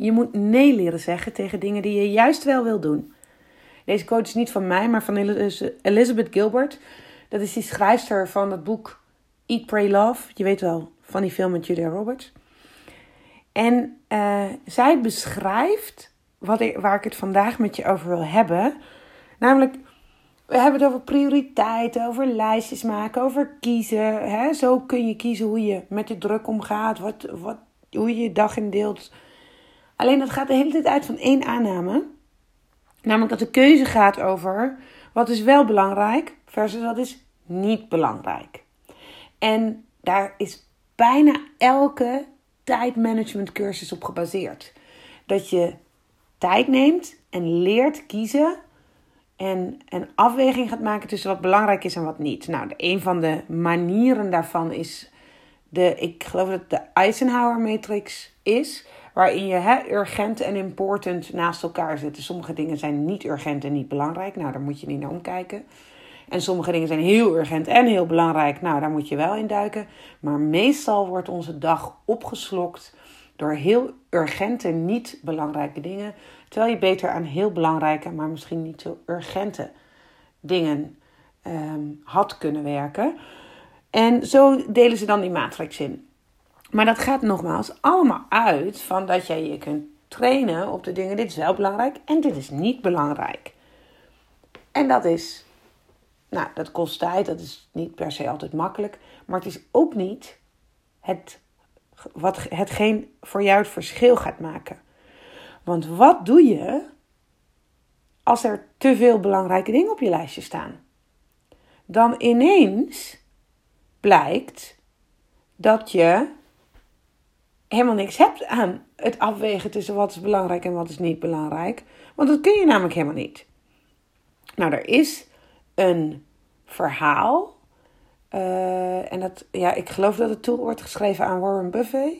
Je moet nee leren zeggen tegen dingen die je juist wel wil doen. Deze quote is niet van mij, maar van Elizabeth Gilbert. Dat is die schrijfster van het boek Eat, Pray, Love. Je weet wel, van die film met Julia Roberts. En uh, zij beschrijft wat waar ik het vandaag met je over wil hebben. Namelijk, we hebben het over prioriteiten, over lijstjes maken, over kiezen. Hè? Zo kun je kiezen hoe je met de druk omgaat, wat, wat, hoe je je dag indeelt. Alleen dat gaat de hele tijd uit van één aanname. Namelijk dat de keuze gaat over wat is wel belangrijk versus wat is niet belangrijk. En daar is bijna elke tijdmanagement cursus op gebaseerd. Dat je tijd neemt en leert kiezen en een afweging gaat maken tussen wat belangrijk is en wat niet. Nou, een van de manieren daarvan is de, ik geloof dat het de Eisenhower matrix is, waarin je urgent en important naast elkaar zet. Sommige dingen zijn niet urgent en niet belangrijk. Nou, daar moet je niet naar omkijken. En sommige dingen zijn heel urgent en heel belangrijk. Nou, daar moet je wel in duiken. Maar meestal wordt onze dag opgeslokt door heel urgente, niet belangrijke dingen. Terwijl je beter aan heel belangrijke, maar misschien niet zo urgente dingen ehm, had kunnen werken. En zo delen ze dan die matrix in. Maar dat gaat nogmaals allemaal uit van dat jij je kunt trainen op de dingen. Dit is wel belangrijk en dit is niet belangrijk. En dat is, nou, dat kost tijd, dat is niet per se altijd makkelijk. Maar het is ook niet het, wat, hetgeen voor jou het verschil gaat maken. Want wat doe je als er te veel belangrijke dingen op je lijstje staan? Dan ineens blijkt dat je helemaal niks hebt aan het afwegen tussen wat is belangrijk en wat is niet belangrijk. Want dat kun je namelijk helemaal niet. Nou, er is een verhaal. Uh, en dat, ja, ik geloof dat het toe wordt geschreven aan Warren Buffett.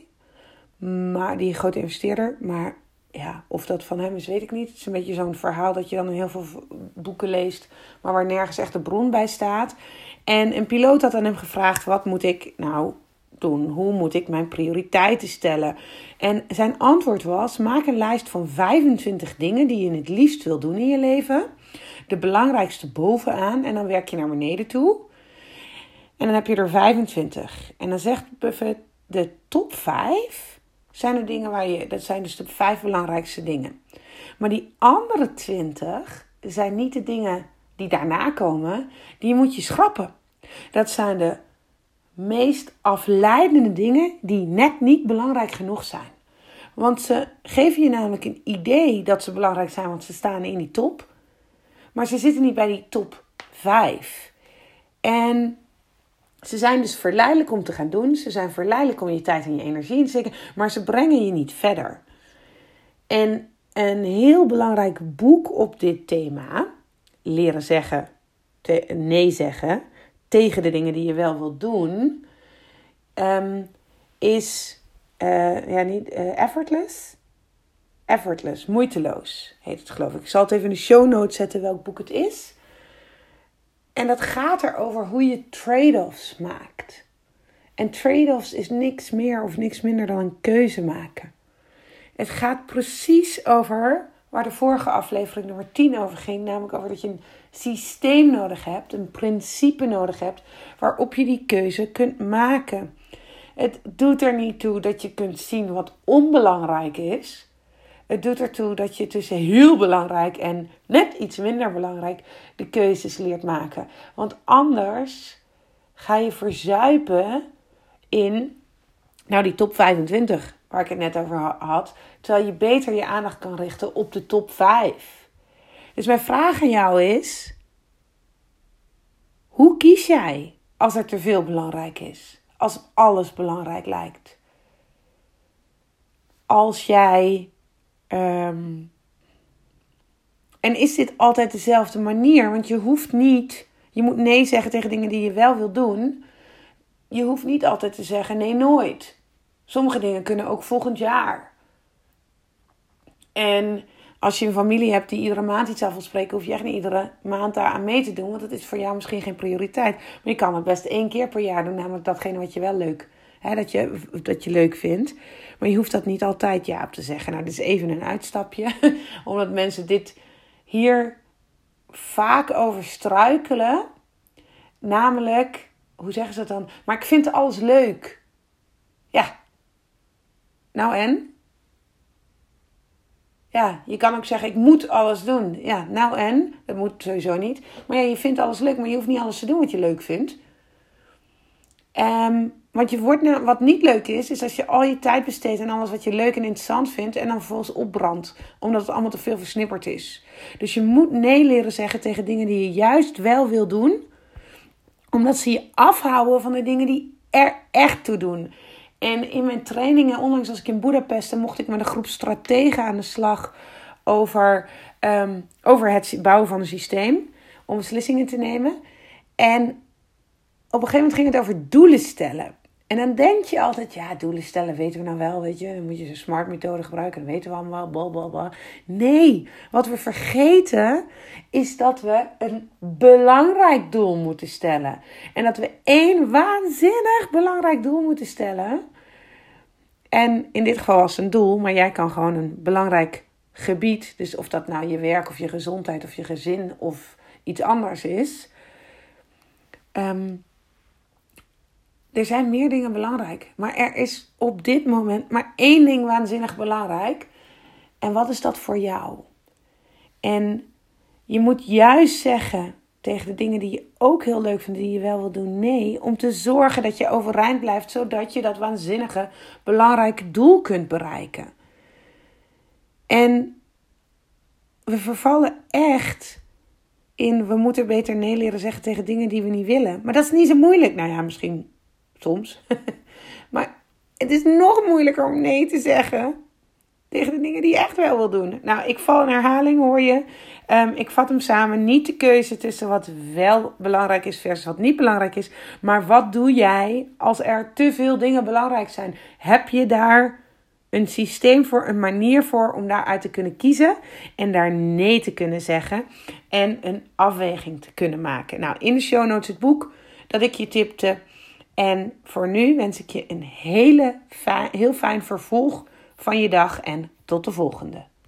Maar die grote investeerder. Maar ja, of dat van hem is, weet ik niet. Het is een beetje zo'n verhaal dat je dan in heel veel boeken leest, maar waar nergens echt de bron bij staat. En een piloot had aan hem gevraagd: wat moet ik nou Hoe moet ik mijn prioriteiten stellen? En zijn antwoord was: maak een lijst van 25 dingen die je het liefst wil doen in je leven. De belangrijkste bovenaan en dan werk je naar beneden toe. En dan heb je er 25. En dan zegt Buffett: de top 5 zijn er dingen waar je, dat zijn dus de vijf belangrijkste dingen. Maar die andere 20 zijn niet de dingen die daarna komen, die moet je schrappen. Dat zijn de meest afleidende dingen die net niet belangrijk genoeg zijn. Want ze geven je namelijk een idee dat ze belangrijk zijn, want ze staan in die top. Maar ze zitten niet bij die top 5. En ze zijn dus verleidelijk om te gaan doen. Ze zijn verleidelijk om je tijd en je energie in te steken. Maar ze brengen je niet verder. En een heel belangrijk boek op dit thema, leren zeggen, nee zeggen tegen de dingen die je wel wilt doen, um, is uh, ja, niet, uh, effortless. Effortless, moeiteloos heet het geloof ik. Ik zal het even in de show notes zetten welk boek het is. En dat gaat erover hoe je trade-offs maakt. En trade-offs is niks meer of niks minder dan een keuze maken. Het gaat precies over waar de vorige aflevering nummer 10 over ging. Namelijk over dat je een systeem nodig hebt, een principe nodig hebt waarop je die keuze kunt maken. Het doet er niet toe dat je kunt zien wat onbelangrijk is. Het doet ertoe dat je tussen heel belangrijk en net iets minder belangrijk de keuzes leert maken. Want anders ga je verzuipen in nou, die top 25 waar ik het net over had. Terwijl je beter je aandacht kan richten op de top 5. Dus mijn vraag aan jou is: hoe kies jij als er te veel belangrijk is? Als alles belangrijk lijkt? Als jij Ehm, en is dit altijd dezelfde manier? Want je hoeft niet, je moet nee zeggen tegen dingen die je wel wil doen. Je hoeft niet altijd te zeggen nee, nooit. Sommige dingen kunnen ook volgend jaar. En als je een familie hebt die iedere maand iets af wil spreken, hoef je echt niet iedere maand daar aan mee te doen. Want dat is voor jou misschien geen prioriteit. Maar je kan het best één keer per jaar doen, namelijk datgene wat je wel leuk, hè, dat je, dat je leuk vindt. Maar je hoeft dat niet altijd ja op te zeggen. Nou, dit is even een uitstapje. Omdat mensen dit hier vaak over struikelen. Namelijk, hoe zeggen ze dat dan? Maar ik vind alles leuk. Ja. Nou en? Ja, je kan ook zeggen, ik moet alles doen. Ja, nou en? Dat moet sowieso niet. Maar ja, je vindt alles leuk, maar je hoeft niet alles te doen wat je leuk vindt. Um, want je wordt, nou, wat niet leuk is, is als je al je tijd besteedt aan alles wat je leuk en interessant vindt en dan vervolgens opbrandt, omdat het allemaal te veel versnipperd is. Dus je moet nee leren zeggen tegen dingen die je juist wel wil doen, omdat ze je afhouden van de dingen die er echt toe doen. En in mijn trainingen, onlangs als ik in Budapest, mocht ik met een groep strategen aan de slag over, um, over het bouwen van een systeem, om beslissingen te nemen. En op een gegeven moment ging het over doelen stellen. En dan denk je altijd, ja, doelen stellen weten we nou wel, weet je. Dan moet je zo'n smart methode gebruiken, dat weten we allemaal, blablabla. Nee, wat we vergeten is dat we een belangrijk doel moeten stellen. En dat we één waanzinnig belangrijk doel moeten stellen. En in dit geval was een doel, maar jij kan gewoon een belangrijk gebied, dus of dat nou je werk of je gezondheid of je gezin of iets anders is. Um, er zijn meer dingen belangrijk. Maar er is op dit moment maar één ding waanzinnig belangrijk. En wat is dat voor jou? En je moet juist zeggen tegen de dingen die je ook heel leuk vindt, die je wel wil doen, nee. Om te zorgen dat je overeind blijft, zodat je dat waanzinnige, belangrijke doel kunt bereiken. En we vervallen echt in, we moeten beter nee leren zeggen tegen dingen die we niet willen. Maar dat is niet zo moeilijk. Nou ja, misschien Soms. maar het is nog moeilijker om nee te zeggen tegen de dingen die je echt wel wil doen. Nou, ik val in herhaling, hoor je. Um, ik vat hem samen. Niet de keuze tussen wat wel belangrijk is versus wat niet belangrijk is. Maar wat doe jij als er te veel dingen belangrijk zijn? Heb je daar een systeem voor, een manier voor om daaruit te kunnen kiezen en daar nee te kunnen zeggen en een afweging te kunnen maken? Nou, in de show notes het boek dat ik je tipte. En voor nu wens ik je een hele fijn, heel fijn vervolg van je dag en tot de volgende.